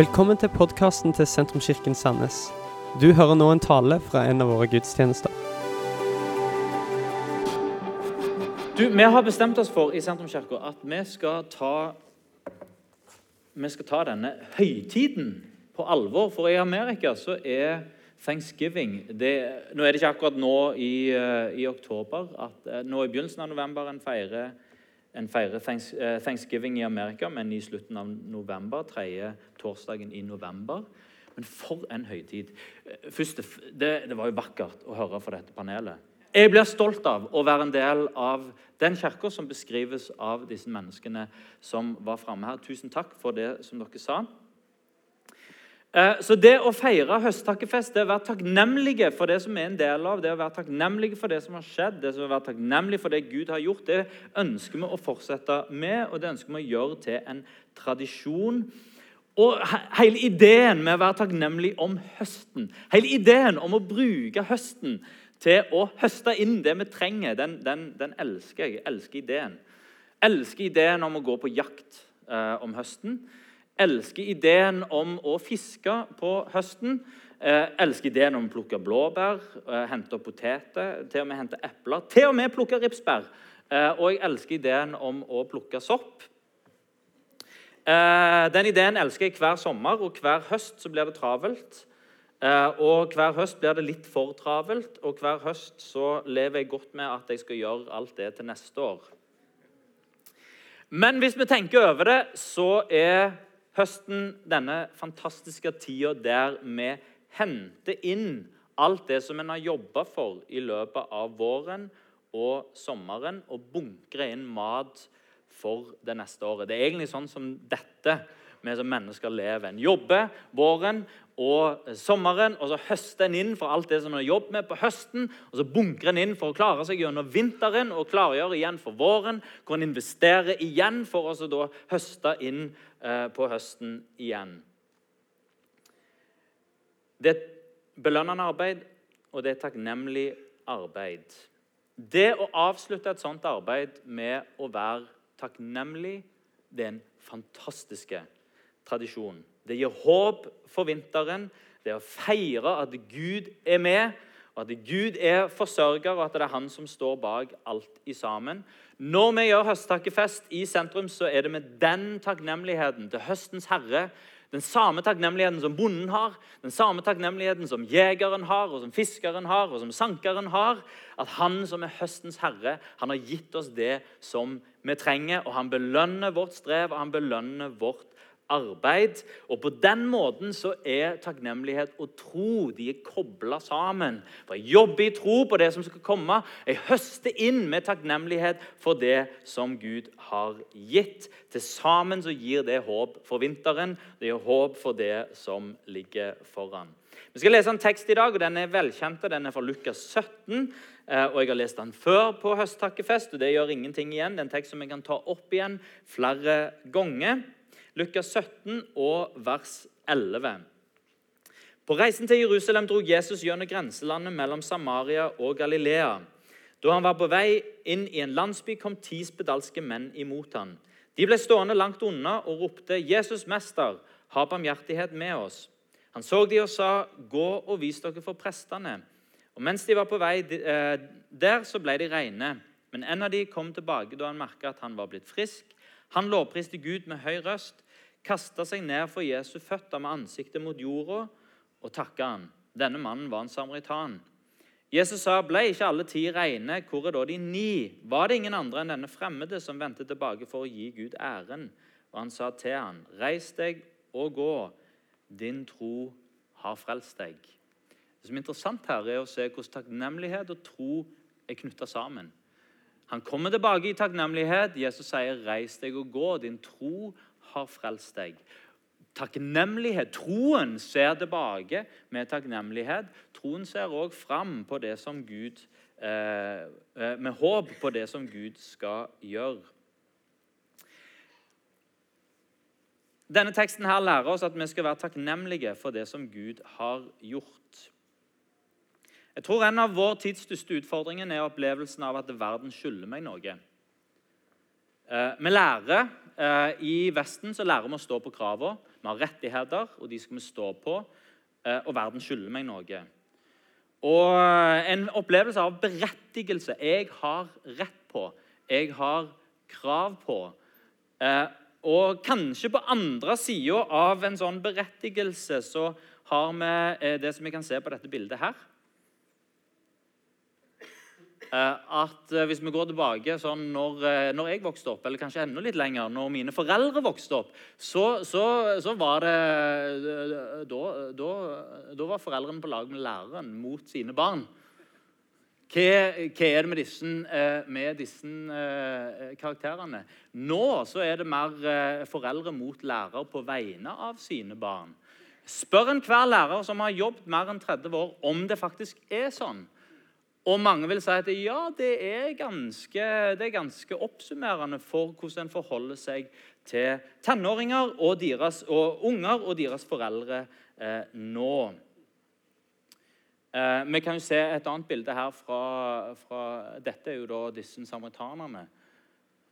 Velkommen til podkasten til Sentrumskirken Sandnes. Du hører nå en tale fra en av våre gudstjenester. Du, Vi har bestemt oss for i Sentrumskirka at vi skal ta vi skal ta denne høytiden på alvor. For i Amerika så er thanksgiving det, Nå er det ikke akkurat nå i, eh, i oktober. at eh, Nå i begynnelsen av november en feirer en feirer eh, thanksgiving i Amerika, men i slutten av november. Tredje torsdagen i november. Men for en høytid. Først, det, det var jo vakkert å høre fra dette panelet. Jeg blir stolt av å være en del av den kirka som beskrives av disse menneskene som var framme her. Tusen takk for det som dere sa. Eh, så det å feire høsttakkefest, det å være takknemlige for det som er en del av, det å være takknemlige for det som har skjedd, det å være takknemlige for det Gud har gjort, det ønsker vi å fortsette med, og det ønsker vi å gjøre til en tradisjon. Og Hele ideen med å være takknemlig om høsten, hele ideen om å bruke høsten til å høste inn det vi trenger, den, den, den elsker jeg. Elsker ideen. Elsker ideen om å gå på jakt eh, om høsten elsker ideen om å fiske på høsten. Eh, elsker ideen om å plukke blåbær, eh, hente poteter, til og med hente epler. Til og med plukke ripsbær. Eh, og jeg elsker ideen om å plukke sopp. Eh, den ideen elsker jeg hver sommer, og hver høst så blir det travelt. Eh, og hver høst blir det litt for travelt, og hver høst så lever jeg godt med at jeg skal gjøre alt det til neste år. Men hvis vi tenker over det, så er høsten, denne fantastiske tida der vi henter inn alt det som en har jobba for i løpet av våren og sommeren, og bunkrer inn mat for det neste året. Det er egentlig sånn som dette vi som mennesker lever. En jobber våren og sommeren, og så høster en inn for alt det som en har jobbet med på høsten. og Så bunkrer en inn for å klare seg gjennom vinteren og klargjøre igjen for våren. Hvor en investerer igjen for å høste inn på høsten igjen. Det er belønnende arbeid, og det er takknemlig arbeid. Det å avslutte et sånt arbeid med å være takknemlig, det er en fantastisk tradisjon. Det gir håp for vinteren. Det er å feire at Gud er med, og at Gud er forsørger, og at det er Han som står bak alt i sammen. Når vi gjør høsttakkefest i sentrum, så er det med den takknemligheten til høstens herre den samme takknemligheten som bonden har, den samme takknemligheten som jegeren har, og som fiskeren har, og som sankeren har. At han som er høstens herre, han har gitt oss det som vi trenger. Og han belønner vårt strev, og han belønner vårt arbeid. Og På den måten så er takknemlighet og tro de er kobla sammen. For Jeg jobber i tro på det som skal komme. Jeg høster inn med takknemlighet for det som Gud har gitt. Til sammen så gir det håp for vinteren. Det gir håp for det som ligger foran. Vi skal lese en tekst i dag, og den er velkjent. Den er fra Lukas 17. Eh, og Jeg har lest den før på høsttakkefest, og det gjør ingenting igjen. Det er en tekst som jeg kan ta opp igjen flere ganger. Lukas 17 og vers 11. På reisen til Jerusalem dro Jesus gjennom grenselandet mellom Samaria og Galilea. Da han var på vei inn i en landsby, kom ti spedalske menn imot han. De ble stående langt unna og ropte, 'Jesus, mester, ha barmhjertighet med oss.' Han så de og sa, 'Gå og vis dere for prestene.' Og Mens de var på vei eh, der, så ble de reine. Men en av de kom tilbake da han merket at han var blitt frisk. Han lovpriste Gud med høy røst, kasta seg ned for Jesu føtter med ansiktet mot jorda og takka han. Denne mannen var en samaritan. Jesus sa, 'Ble ikke alle ti reine? Hvor er da de ni?' Var det ingen andre enn denne fremmede som vendte tilbake for å gi Gud æren? Og han sa til han, 'Reis deg og gå. Din tro har frelst deg.' Det som er interessant her, er å se hvordan takknemlighet og tro er knytta sammen. Han kommer tilbake i takknemlighet. Jesus sier, 'Reis deg og gå. Din tro har frelst deg'. Takknemlighet, Troen ser tilbake med takknemlighet. Troen ser òg fram på det som Gud, eh, eh, med håp på det som Gud skal gjøre. Denne teksten her lærer oss at vi skal være takknemlige for det som Gud har gjort. Jeg tror En av vår tids største utfordringer er opplevelsen av at verden skylder meg noe. Eh, vi lærer, eh, I Vesten så lærer vi å stå på kravene. Vi har rettigheter, og de skal vi stå på. Eh, og verden skylder meg noe. Og en opplevelse av berettigelse. Jeg har rett på. Jeg har krav på. Og kanskje på andre sida av en sånn berettigelse så har vi det som vi kan se på dette bildet her. Eh, at eh, Hvis vi går tilbake sånn når, eh, når, jeg vokste opp, eller kanskje enda litt lenger, når mine foreldre vokste opp, så, så, så var det da, da, da, var foreldrene på lag med læreren mot sine barn. Hva, hva er det med disse, med disse karakterene? Nå så er det mer foreldre mot lærer på vegne av sine barn. Spør enhver lærer som har jobbet mer enn 30 år, om det faktisk er sånn. Og mange vil si at ja, det er ganske, det er ganske oppsummerende for hvordan en forholder seg til tenåringer og, deres, og unger og deres foreldre eh, nå. Eh, vi kan jo se et annet bilde her fra, fra Dette er jo da disse samaritanerne.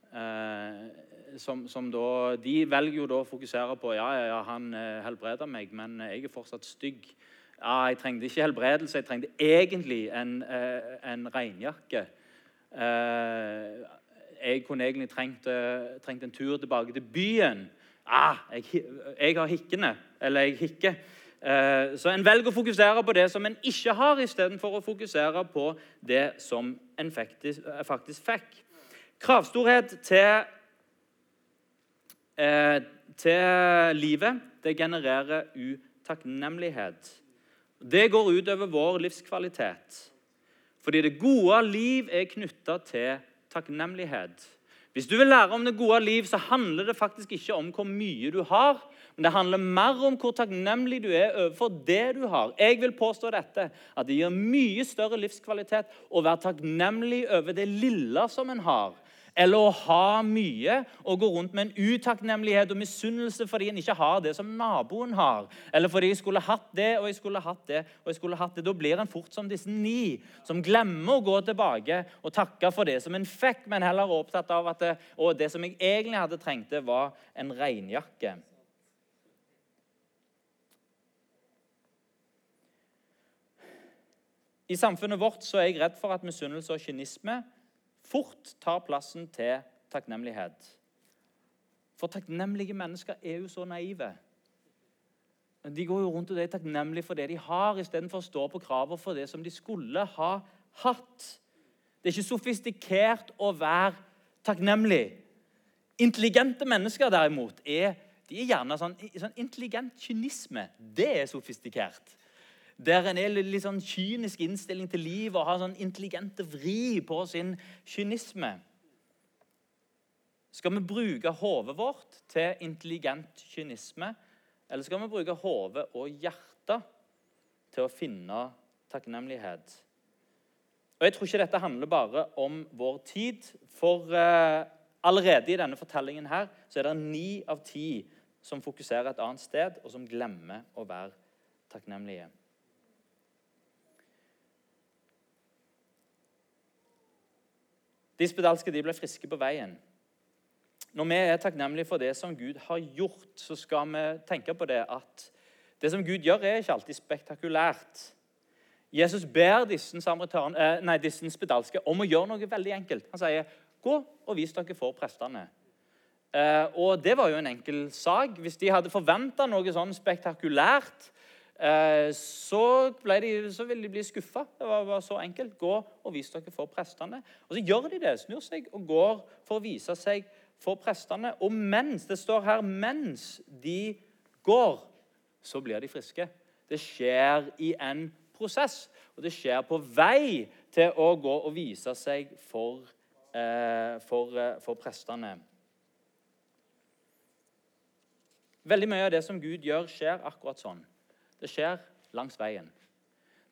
Eh, som, som da, de velger jo da å fokusere på ja, ja, ja han eh, helbreder meg, men jeg er fortsatt stygg ja, jeg trengte ikke helbredelse, jeg trengte egentlig en, eh, en regnjakke. Eh, jeg kunne egentlig trengt, eh, trengt, en tur tilbake til byen. Ah, jeg, jeg har hikkene. Eller jeg hikker. Så en velger å fokusere på det som en ikke har, istedenfor å fokusere på det som en faktisk, fikk. Kravstorhet til, til livet det genererer utakknemlighet. Det går utover vår livskvalitet. Fordi det gode liv er knytta til takknemlighet. Hvis du vil lære om det gode liv, så handler det faktisk ikke om hvor mye du har, men det handler mer om hvor takknemlig du er overfor det du har. Jeg vil påstå dette, at det gir mye større livskvalitet å være takknemlig over det lille som en har, eller å ha mye og gå rundt med en utakknemlighet og misunnelse fordi en ikke har det som naboen har. Eller fordi jeg skulle hatt det og jeg skulle hatt det. og jeg skulle hatt det. Da blir en fort som disse ni, som glemmer å gå tilbake og takke for det som en fikk, men heller er opptatt av at det, og det som jeg egentlig hadde trengt, det var en regnjakke. I samfunnet vårt så er jeg redd for at misunnelse og kynisme fort tar plassen til takknemlighet. For takknemlige mennesker er jo så naive. De går jo rundt og er takknemlige for det de har, istedenfor å stå på kravet for det som de skulle ha hatt. Det er ikke sofistikert å være takknemlig. Intelligente mennesker derimot er, de er gjerne sånn, sånn intelligent kynisme. Det er sofistikert der en er litt sånn kynisk innstilling til livet og har sånn intelligente vri på sin kynisme. Skal vi bruke hodet vårt til intelligent kynisme, eller skal vi bruke hodet og hjertet til å finne takknemlighet? Og Jeg tror ikke dette handler bare om vår tid. For eh, allerede i denne fortellingen her, så er det ni av ti som fokuserer et annet sted, og som glemmer å være takknemlige. De spedalske de ble friske på veien. Når vi er takknemlige for det som Gud har gjort, så skal vi tenke på det at det som Gud gjør, er ikke alltid spektakulært. Jesus ber disse, eh, nei, disse spedalske om å gjøre noe veldig enkelt. Han sier, 'Gå og vis dere for prestene'. Eh, og Det var jo en enkel sak. Hvis de hadde forventa noe sånn spektakulært, Eh, så, de, så, ville de bli skuffa. Det var, bare så enkelt. Gå og vis dere for prestene. Og Så gjør de det, snur seg og går for å vise seg for prestene. Og mens det står her mens de går, så blir de friske. Det skjer i en prosess, og det skjer på vei til å gå og vise seg for, eh, for, eh, for prestene. Veldig mye av det som Gud gjør, skjer akkurat sånn. Det skjer langs veien.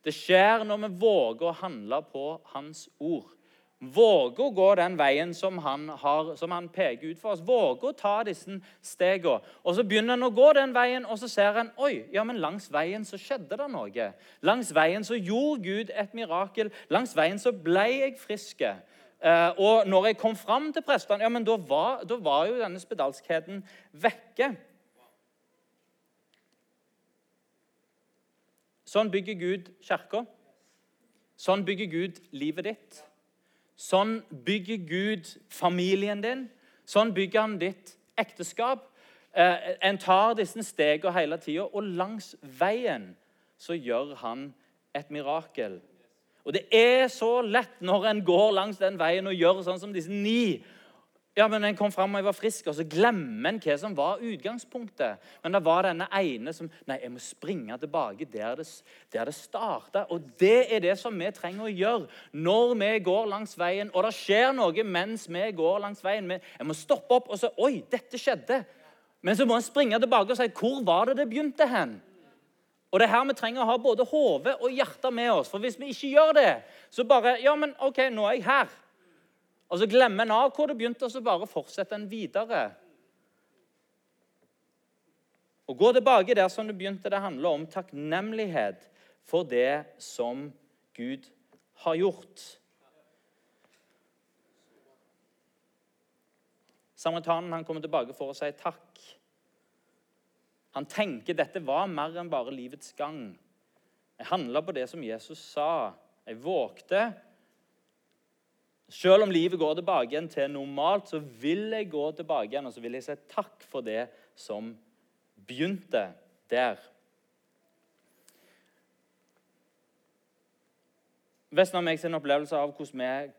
Det skjer når vi våger å handle på Hans ord. Våge å gå den veien som han, har, som han, peker ut for oss. Våge å ta disse stegene. Og Så begynner han å gå den veien, og så ser han oi, ja, men langs veien så skjedde det noe. Langs veien så gjorde Gud et mirakel. Langs veien så ble jeg frisk. Eh, og når jeg kom fram til prestene, ja, men da var, da var jo denne spedalskheten vekke. Sånn bygger Gud kirka. Sånn bygger Gud livet ditt. Sånn bygger Gud familien din. Sånn bygger han ditt ekteskap. Eh, en tar disse stegene hele tida, og langs veien så gjør han et mirakel. Og det er så lett når en går langs den veien og gjør sånn som disse ni ja, men En kom fram og jeg var frisk, og så glemmer en hva som var utgangspunktet. Men det var denne ene som Nei, jeg må springe tilbake der det, der det starta. Og det er det som vi trenger å gjøre når vi går langs veien. Og det skjer noe mens vi går langs veien. Jeg må stoppe opp og så Oi, dette skjedde. Men så må en springe tilbake og si Hvor var det det begynte hen? Og det er her vi trenger å ha både hode og hjerte med oss. For hvis vi ikke gjør det, så bare Ja, men OK, nå er jeg her. Og så glemmer en av hvor det begynte, og så bare fortsetter en videre. Å gå tilbake der som det begynte, det handler om takknemlighet for det som Gud har gjort. Samaritanen han kommer tilbake for å si takk. Han tenker dette var mer enn bare livets gang. Jeg handla på det som Jesus sa. Jeg vågte selv om livet går tilbake igjen til normalt, så vil jeg gå tilbake igjen og så vil jeg si takk for det som begynte der. Vesten og meg sin opplevelse av hvordan vi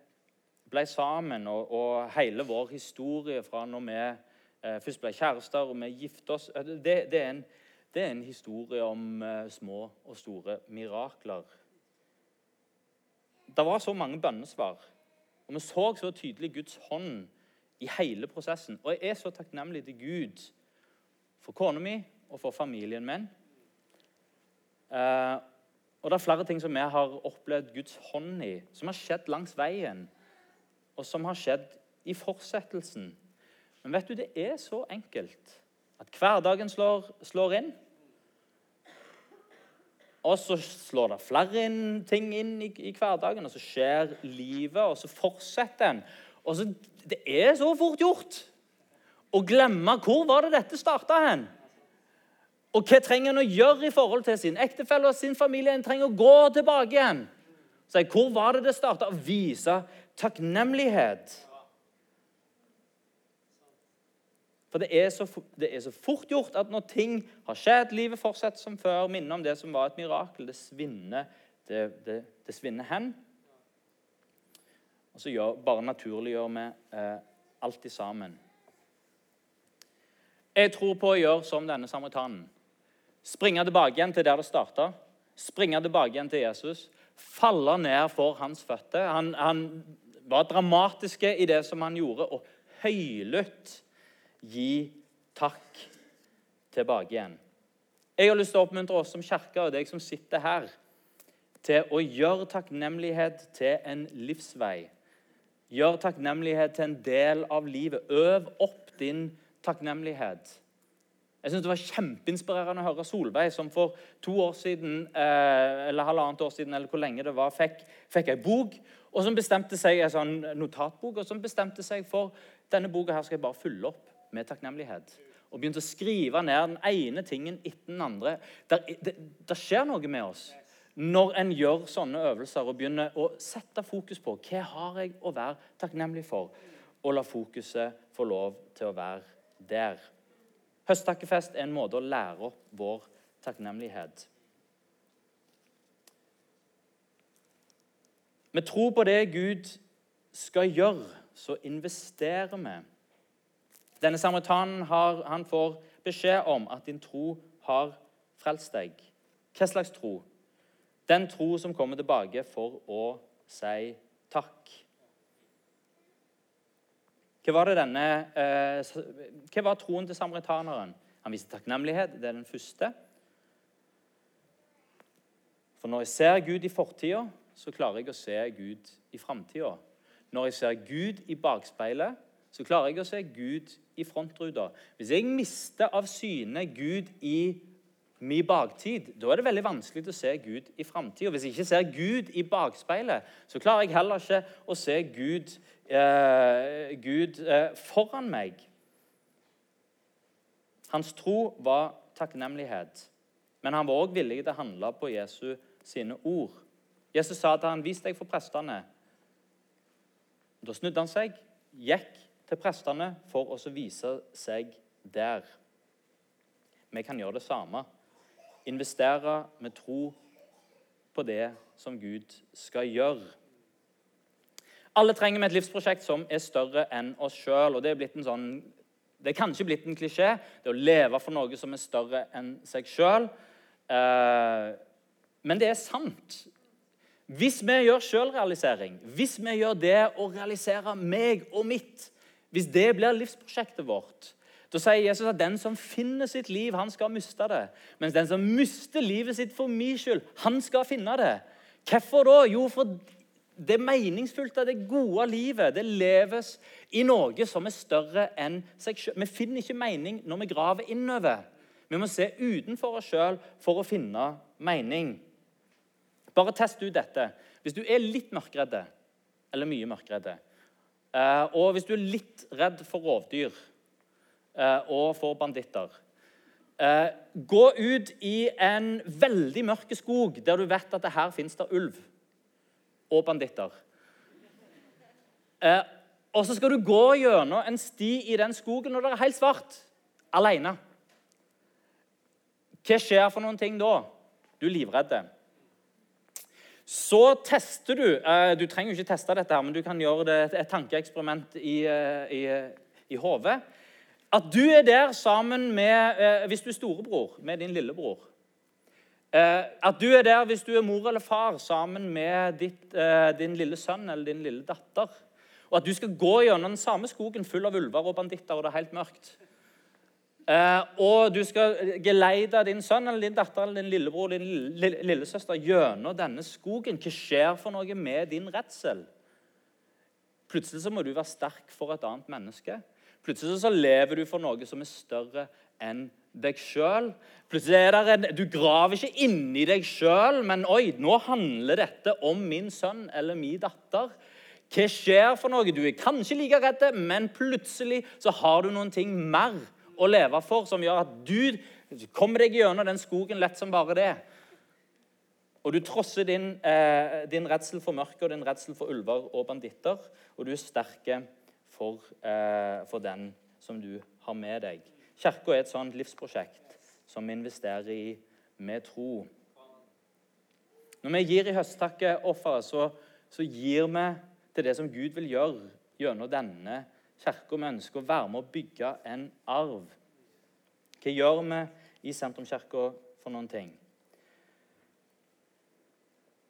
ble sammen, og, og hele vår historie fra når vi eh, først ble kjærester og vi giftet oss, eh, det, det, er en, det, er en, historie om eh, små og store mirakler. Det var så mange bønnesvar. Og Vi så så tydelig Guds hånd i hele prosessen. Og jeg er så takknemlig til Gud for kona mi og for familien min. Eh, og det er flere ting som vi har opplevd Guds hånd i, som har skjedd langs veien, og som har skjedd i fortsettelsen. Men vet du, det er så enkelt at hverdagen slår, slår inn. Og så slår det flere ting inn i, i, hverdagen, og så skjer livet, og så fortsetter en. Og så, Det er så fort gjort å glemme hvor var det dette starta hen. Og hva trenger en å gjøre i forhold til sin ektefelle og sin familie? En trenger å gå tilbake igjen. Si, hvor var det det starta? Vise takknemlighet. For det er, så, det er, så, fort gjort at når ting har skjedd, livet fortsetter som før, minner om det som var et mirakel, det svinner, det, det, det svinner hen. Og så gjør, bare naturliggjør vi eh, alltid sammen. Jeg tror på å gjøre som denne samaritanen. Springe tilbake igjen til der det starta. Springe tilbake igjen til Jesus. Falle ned for hans føtter. Han, han var dramatisk i det som han gjorde, og høylytt gi takk tilbake igjen. Jeg har lyst til å oppmuntre oss som kirke og deg som sitter her, til å gjøre takknemlighet til en livsvei. Gjør takknemlighet til en del av livet. Øv opp din takknemlighet. Jeg synes Det var kjempeinspirerende å høre Solveig, som for to år siden, eh, eller halvannet år siden, eller hvor lenge det var, fikk, fikk ei bok, og som bestemte seg, en sånn notatbok, og som bestemte seg for denne boka her skal jeg bare fylle opp med takknemlighet. Og begynte å skrive ned den ene tingen etter den andre. Det skjer noe med oss når en gjør sånne øvelser og begynner å sette fokus på hva har jeg å være takknemlig for, og la fokuset få lov til å være der. Høsttakkefest er en måte å lære opp vår takknemlighet. Vi tror på det Gud skal gjøre, så investerer vi denne samaritanen har, han får beskjed om at din tro har frelst deg. Hva slags tro? Den tro som kommer tilbake for å si takk. Hva var, denne, eh, hva var troen til samaritaneren? Han viser takknemlighet. Det er den første. For når jeg ser Gud i fortida, så klarer jeg å se Gud i framtida. Når jeg ser Gud i bakspeilet, så klarer jeg å se Gud i frontruta. Hvis jeg mister av syne Gud i min baktid, da er det veldig vanskelig å se Gud i framtida. Hvis jeg ikke ser Gud i bakspeilet, så klarer jeg heller ikke å se Gud, eh, Gud eh, foran meg. Hans tro var takknemlighet. Men han var òg villig til å handle på Jesu sine ord. Jesus sa til han, 'Vis deg for prestene'. Da snudde han seg, gikk til prestene for å vise seg der. Vi kan gjøre det samme. Investere med tro på det som Gud skal gjøre. Alle trenger vi et livsprosjekt som er større enn oss sjøl. Det, sånn, det er kanskje blitt en klisjé, det å leve for noe som er større enn seg sjøl. Eh, men det er sant. Hvis vi gjør sjølrealisering, hvis vi gjør det å realisere meg og mitt, hvis det blir livsprosjektet vårt, da sier Jesus at den som finner sitt liv, han skal miste det. Mens den som mister livet sitt for min skyld, han skal finne det. Hvorfor da? Jo, for det meningsfylte, det gode livet, det leves i noe som er større enn seg sjøl. Vi finner ikke mening når vi graver innover. Vi må se utenfor oss sjøl for å finne mening. Bare test ut dette. Hvis du er litt mørkredd, eller mye mørkredd, og hvis du er litt redd for rovdyr eh, og for banditter eh, Gå ut i en veldig mørk skog der du vet at det her fins det ulv og banditter. Og så skal du gå gjennom en sti i den skogen når det er helt svart, alene. Hva skjer for noen ting da? Du er livredd. Så tester du eh, Du trenger jo ikke teste dette, her, men du kan gjøre det et tankeeksperiment i, eh, i, i hodet. At du er der sammen med eh, Hvis du er storebror, med din lillebror. At du er der hvis du er mor eller far sammen med ditt, din lille sønn eller din lille datter. Og at du skal gå gjennom den samme skogen full av ulver og banditter, og det er helt mørkt. Eh, og du skal geleide din sønn eller din datter eller din lillebror din lillesøster gjennom denne skogen. Hva skjer for noe med din redsel? Plutselig så må du være sterk for et annet menneske. Plutselig så lever du for noe som er større enn deg sjøl. Du graver ikke inni deg sjøl, men oi, nå handler dette om min sønn eller min datter. Hva skjer for noe? Du er kanskje like redd, men plutselig så har du noen ting mer å leve for, som gjør at du kommer deg gjennom den skogen lett som bare det. Og du trosser din, eh, din redsel for mørket og din redsel for ulver og banditter. Og du er sterk for, eh, for den som du har med deg. Kirka er et sånt livsprosjekt som vi investerer i med tro. Når vi gir i høsttakeofferet, så, så gir vi til det som Gud vil gjøre gjennom denne kirka. Vi ønsker å være med å bygge en arv. Hva gjør vi i Sentrumskirka for noen ting?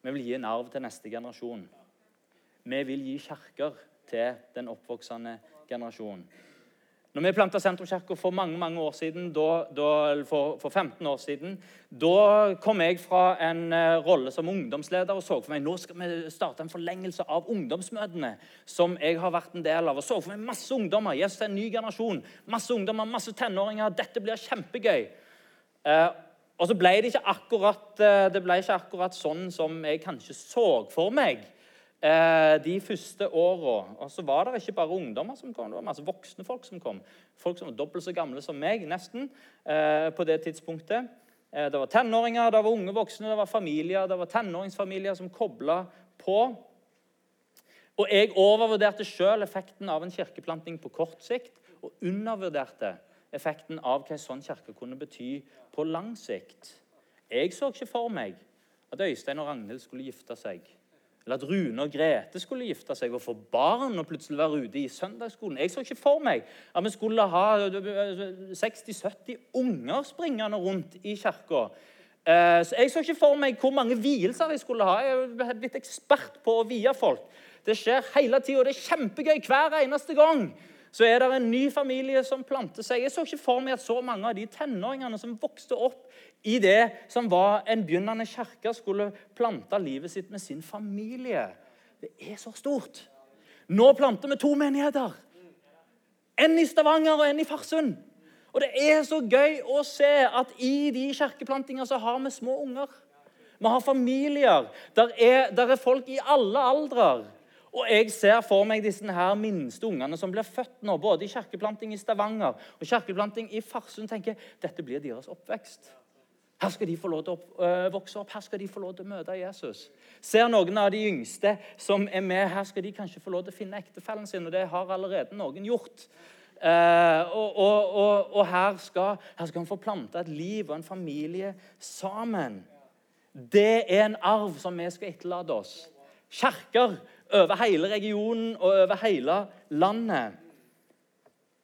Vi vil gi en arv til neste generasjon. Vi vil gi kirker til den oppvoksende generasjon. Når vi planta Sentrumskirka for mange mange år siden, da, da, for, for, 15 år siden, da kom jeg fra en uh, rolle som ungdomsleder og så for meg nå skal vi starte en forlengelse av ungdomsmøtene som jeg har vært en del av. og så for meg masse ungdommer. Er en ny generasjon. Masse ungdommer, masse tenåringer. Dette blir kjempegøy. Uh, og så ble det ikke akkurat, uh, det ble ikke akkurat sånn som jeg kanskje så for meg eh, de første åra. Og så var det ikke bare ungdommer som kom, det var masse voksne folk som kom. Folk som var dobbelt så gamle som meg, nesten, eh, på det tidspunktet. Eh, det var tenåringer, det var unge voksne, det var familier, det var tenåringsfamilier som kobla på. Og jeg overvurderte sjøl effekten av en kirkeplanting på kort sikt, og undervurderte effekten av hva en sånn kirke kunne bety på lang sikt. Jeg så ikke for meg at Øystein og Ragnhild skulle gifte seg eller at Rune og Grete skulle gifte seg og få barn og plutselig være ute i søndagsskolen. Jeg så ikke for meg at vi skulle ha 60-70 unger springende rundt i kirka. Så jeg så ikke for meg hvor mange vielser jeg skulle ha. Jeg er blitt ekspert på å vie folk. Det skjer hele tida, og det er kjempegøy hver eneste gang så er det en ny familie som planter seg. Jeg så ikke for meg at så mange av de tenåringene som vokste opp i det som var en begynnende kirke, skulle plante livet sitt med sin familie. Det er så stort. Nå planter vi to menigheter. En i Stavanger og en i Farsund. Og Det er så gøy å se at i de kirkeplantingene så har vi små unger. Vi har familier. Der er, der er folk i alle aldre. Og Jeg ser for meg disse her minste ungene som blir født nå, både i kirkeplanting i Stavanger og kirkeplanting i Farsund. tenker Dette blir deres oppvekst. Her skal de få lov til å øh, vokse opp, her skal de få lov til å møte Jesus. Ser noen av de yngste som er med, her skal de kanskje få lov til å finne ektefellen sin. Og det har allerede noen gjort. Eh, og, og, og, og her, skal, her skal han få planta et liv og en familie sammen. Det er en arv som vi skal etterlate oss. Kjerker over hele regionen og over hele landet.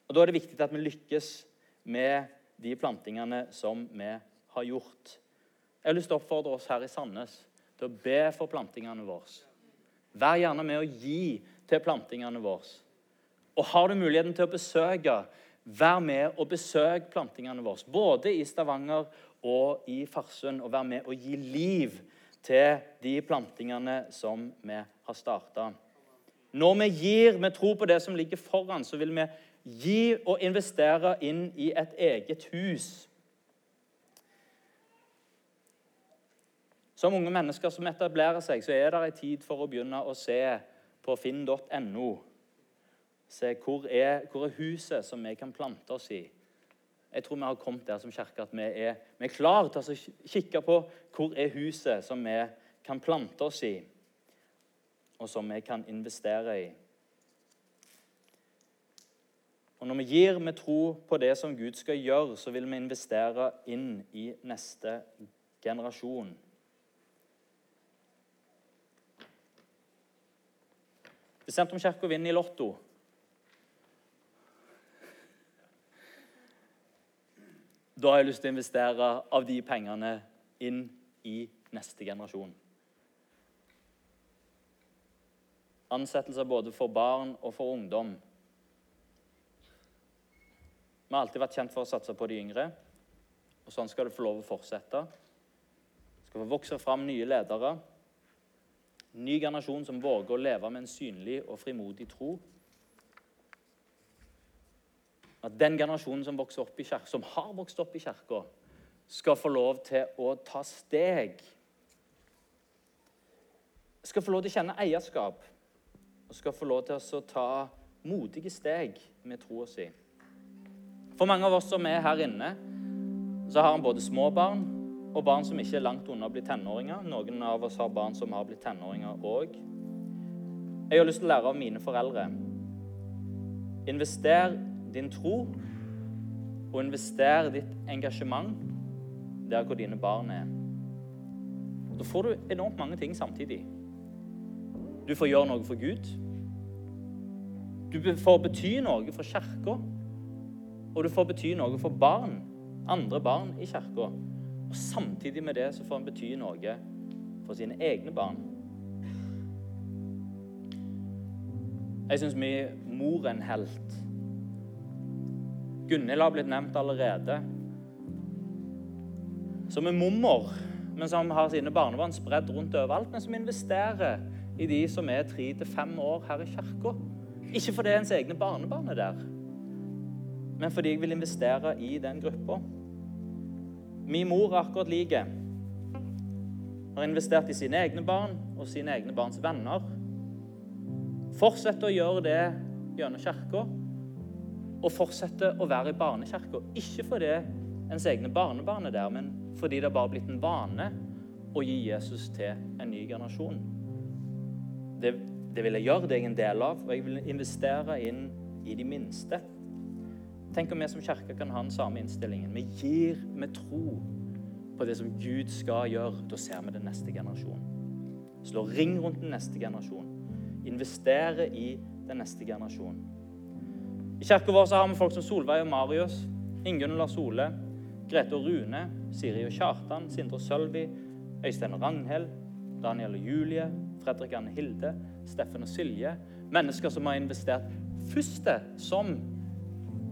Og Da er det viktig at vi lykkes med de plantingene som vi har gjort. Jeg har lyst til å oppfordre oss her i Sandnes til å be for plantingene våre. Vær gjerne med å gi til plantingene våre. Og har du muligheten til å besøke, vær med og besøk plantingene våre. Både i Stavanger og i Farsund. Og vær med og gi liv til de plantingene som vi har starta. Når vi gir med tro på det som ligger foran, så vil vi gi og investere inn i et eget hus. Som unge mennesker som etablerer seg, så er det en tid for å begynne å se på finn.no. Se hvor er, hvor er huset som vi kan plante oss i. Jeg tror vi har kommet der som kirke at vi er, vi er klare til å kikke på hvor er huset som vi kan plante oss i, og som vi kan investere i. Og Når vi gir med tro på det som Gud skal gjøre, så vil vi investere inn i neste generasjon. Hvis Sentrumskirka vinner i Lotto Da har jeg lyst til å investere av de pengene inn i neste generasjon. Ansettelser både for barn og for ungdom. Vi har alltid vært kjent for å satse på de yngre, og sånn skal det få lov å fortsette. Det skal få vokse fram nye ledere, ny generasjon som våger å leve med en synlig og frimodig tro. At den generasjonen som, opp i kjerke, som har vokst opp i kirka, skal få lov til å ta steg. Skal få lov til å kjenne eierskap og skal få lov til å ta modige steg med troa si. For mange av oss som er her inne, så har en både små barn og barn som ikke er langt unna å bli tenåringer. Noen av oss har barn som har blitt tenåringer òg. Jeg har lyst til å lære av mine foreldre. Invester din tro, og investere ditt engasjement der hvor dine barn er. Da får du enormt mange ting samtidig. Du får gjøre noe for Gud. Du får bety noe for kirka. Og du får bety noe for barn, andre barn i kirka. Og samtidig med det så får han bety noe for sine egne barn. Jeg syns vi mor er en helt. Gunhild har blitt nevnt allerede. Som er mormor, men som har sine barnebarn spredd rundt overalt. Men som investerer i de som er tre til fem år her i kirka. Ikke fordi ens egne barnebarn er der, men fordi jeg vil investere i den gruppa. Min mor er akkurat like. Har investert i sine egne barn og sine egne barns venner. Fortsett å gjøre det gjennom kirka og fortsette å være i barnekirka. Ikke fordi ens egne barnebarn er der, men fordi det bare har blitt en vane å gi Jesus til en ny generasjon. Det, det vil jeg gjøre, det er jeg en del av, og jeg vil investere inn i de minste. Tenk om vi som kirke kan ha den samme innstillingen. Vi gir med tro på det som Gud skal gjøre. Da ser vi den neste generasjonen. Slå ring rundt den neste generasjonen. Investere i den neste generasjonen. I kirka vår har vi folk som Solveig og Marius, Ingunn og Lars Ole, Grete og Rune, Siri og Kjartan, Sindre og Sølvi, Øystein og Ragnhild, Daniel og Julie, Fredrik Anne Hilde, Steffen og Silje. Mennesker som har investert først som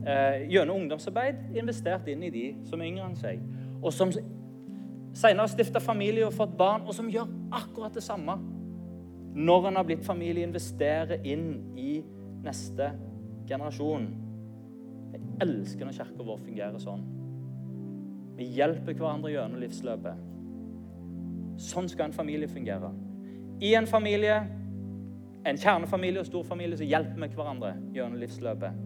eh, gjennom ungdomsarbeid investert inn i de som er yngre enn seg. Og som senere har stifta familie og fått barn, og som gjør akkurat det samme når en har blitt familie, investerer inn i neste generasjon. Jeg elsker når kirka vår fungerer sånn. Vi hjelper hverandre gjennom livsløpet. Sånn skal en familie fungere. I en familie, en kjernefamilie og storfamilie, så hjelper vi hverandre gjennom livsløpet.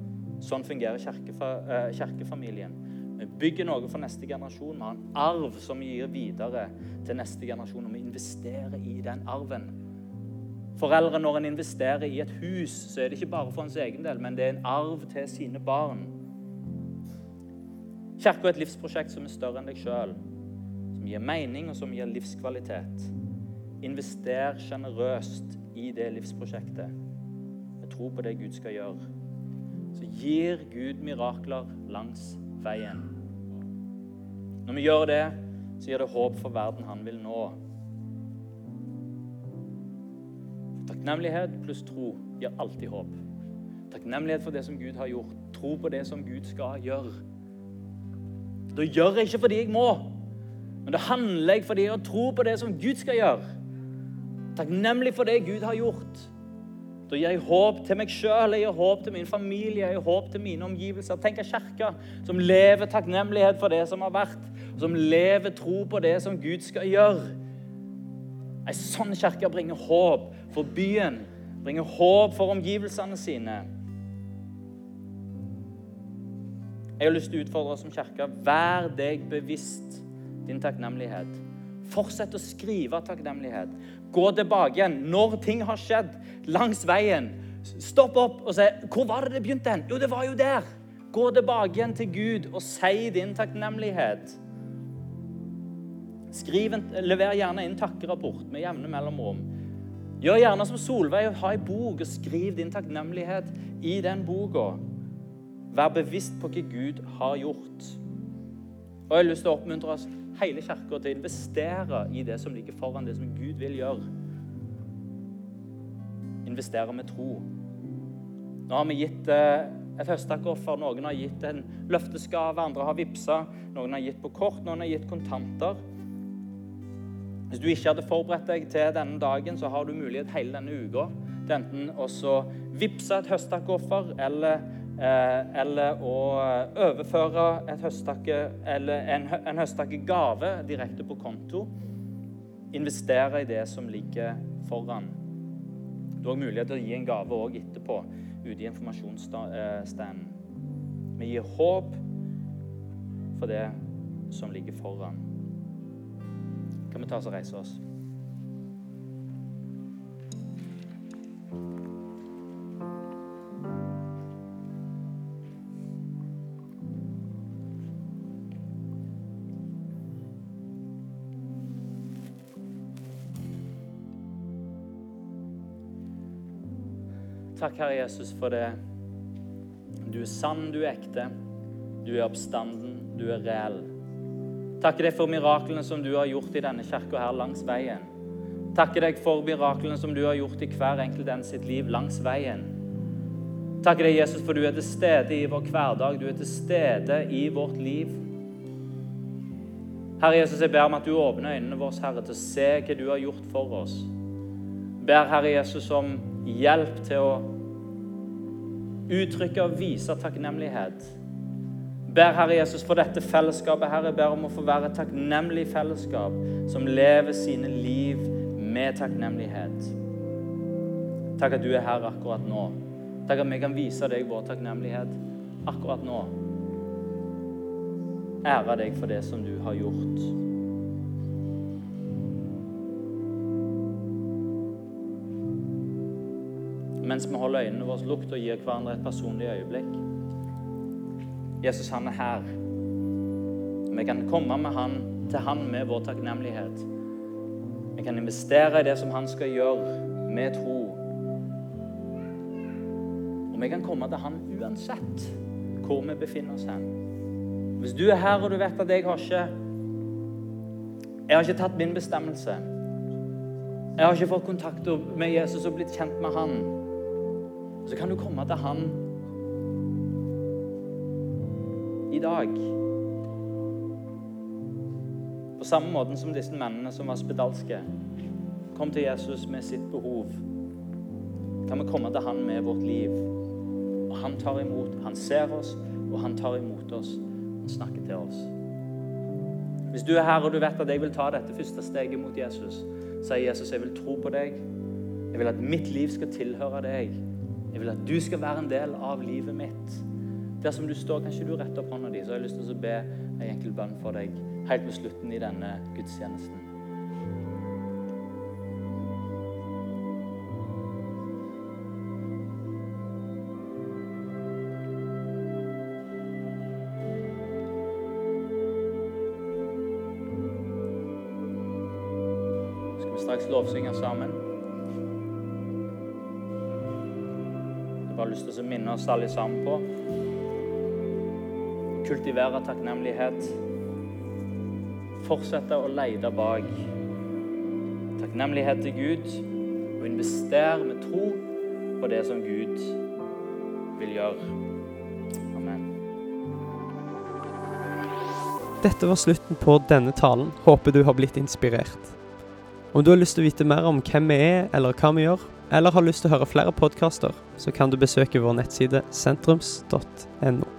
Sånn fungerer eh, kirkefamilien. Vi bygger noe for neste generasjon. Vi har en arv som vi gir videre til neste generasjon. Og vi investerer i den arven. Foreldre, når en investerer i et hus, så er det ikke bare for ens egen del, men det er en arv til sine barn. Kirka er et livsprosjekt som er større enn deg sjøl, som gir mening, og som gir livskvalitet. Invester sjenerøst i det livsprosjektet. Jeg tror på det Gud skal gjøre. Så gir Gud mirakler langs veien. Når vi gjør det, så gir det håp for verden han vil nå. Takknemlighet pluss tro gir alltid håp. Takknemlighet for det som Gud har gjort. Tro på det som Gud skal gjøre. Da gjør jeg ikke fordi jeg må, men da handler jeg fordi jeg tror på det som Gud skal gjøre. Takknemlig for det Gud har gjort. Da gir jeg håp til meg sjøl, jeg gir håp til min familie, jeg gir håp til mine omgivelser. Tenk en kirke som lever takknemlighet for det som har vært, som lever tro på det som Gud skal gjøre. Ei sånn kirke bringer håp for byen, bringer håp for omgivelsene sine. Jeg har lyst til å utfordre oss som kirke. Vær deg bevisst din takknemlighet. Fortsett å skrive takknemlighet. Gå tilbake igjen når ting har skjedd langs veien. Stopp opp og si 'Hvor var det det begynte?' hen? Jo, det var jo der. Gå tilbake igjen til Gud og si din takknemlighet. Skriv en, lever gjerne inn takkerapport med jevne mellomrom. Gjør gjerne som Solveig, ha ei bok og skriv din takknemlighet i den boka. Vær bevisst på hva Gud har gjort. Og Jeg har lyst til å oppmuntre oss hele kirka til å investere i det som ligger foran, det som Gud vil gjøre. Investere med tro. Nå har vi gitt eh, et høstakoffer, noen har gitt en løfteskave, andre har vippsa, noen har gitt på kort, noen har gitt kontanter. Hvis du ikke hadde forberedt deg til denne dagen, så har du mulighet hele denne uka til enten å vippse et høsttakkoffer eller, eh, eller å overføre et høsttakke, eller en, en høsttakkegave direkte på konto. Investere i det som ligger foran. Du har mulighet til å gi en gave òg etterpå ute i informasjonsstanden. Vi gir håp for det som ligger foran kan vi ta oss og reise oss. Takk, Herre Jesus, for det. Du er sann, du er ekte. Du er oppstanden, du er reell. Takker deg for miraklene som du har gjort i denne kirka her langs veien. Takker deg for miraklene som du har gjort i hver enkelt en sitt liv langs veien. Takker deg, Jesus, for du er til stede i vår hverdag. Du er til stede i vårt liv. Herre Jesus, jeg ber om at du åpner øynene våre, Herre, til å se hva du har gjort for oss. Ber Herre Jesus om hjelp til å uttrykke og vise takknemlighet ber Herre Jesus for dette fellesskapet. Herre, ber om å få være et takknemlig fellesskap som lever sine liv med takknemlighet. Takk at du er her akkurat nå. Takk at vi kan vise deg vår takknemlighet akkurat nå. Ære deg for det som du har gjort. Mens vi holder øynene våre lukket og gir hverandre et personlig øyeblikk. Jesus, han er her. Vi kan komme med han, til han med vår takknemlighet. Vi kan investere i det som han skal gjøre, med tro. Og vi kan komme til han uansett hvor vi befinner oss hen. Hvis du er her og du vet at jeg har ikke Jeg har ikke tatt min bestemmelse. Jeg har ikke fått kontakt med Jesus og blitt kjent med han. Så kan du komme til han i dag. På samme måte som disse mennene som var spedalske kom til Jesus med sitt behov, kan vi komme til han med vårt liv. Og han tar imot. Han ser oss, og han tar imot oss. Han snakker til oss. Hvis du er her og du vet at jeg vil ta dette første steget mot Jesus, sier Jesus jeg vil tro på deg. Jeg vil at mitt liv skal tilhøre deg. Jeg vil at du skal være en del av livet mitt. Der som du står, kan ikke du rette opp hånda di, så har jeg lyst til å be en enkel bønn for deg helt på slutten i denne gudstjenesten. Straks lovsynge sammen? Jeg har bare lyst til å minne oss alle sammen på kultivere takknemlighet. Fortsette å lete bak takknemlighet til Gud og investere med tro på det som Gud vil gjøre. Amen. Dette var slutten på denne talen. Håper du har blitt inspirert. Om du har lyst til å vite mer om hvem vi er, eller hva vi gjør, eller har lyst til å høre flere podkaster, så kan du besøke vår nettside sentrums.no.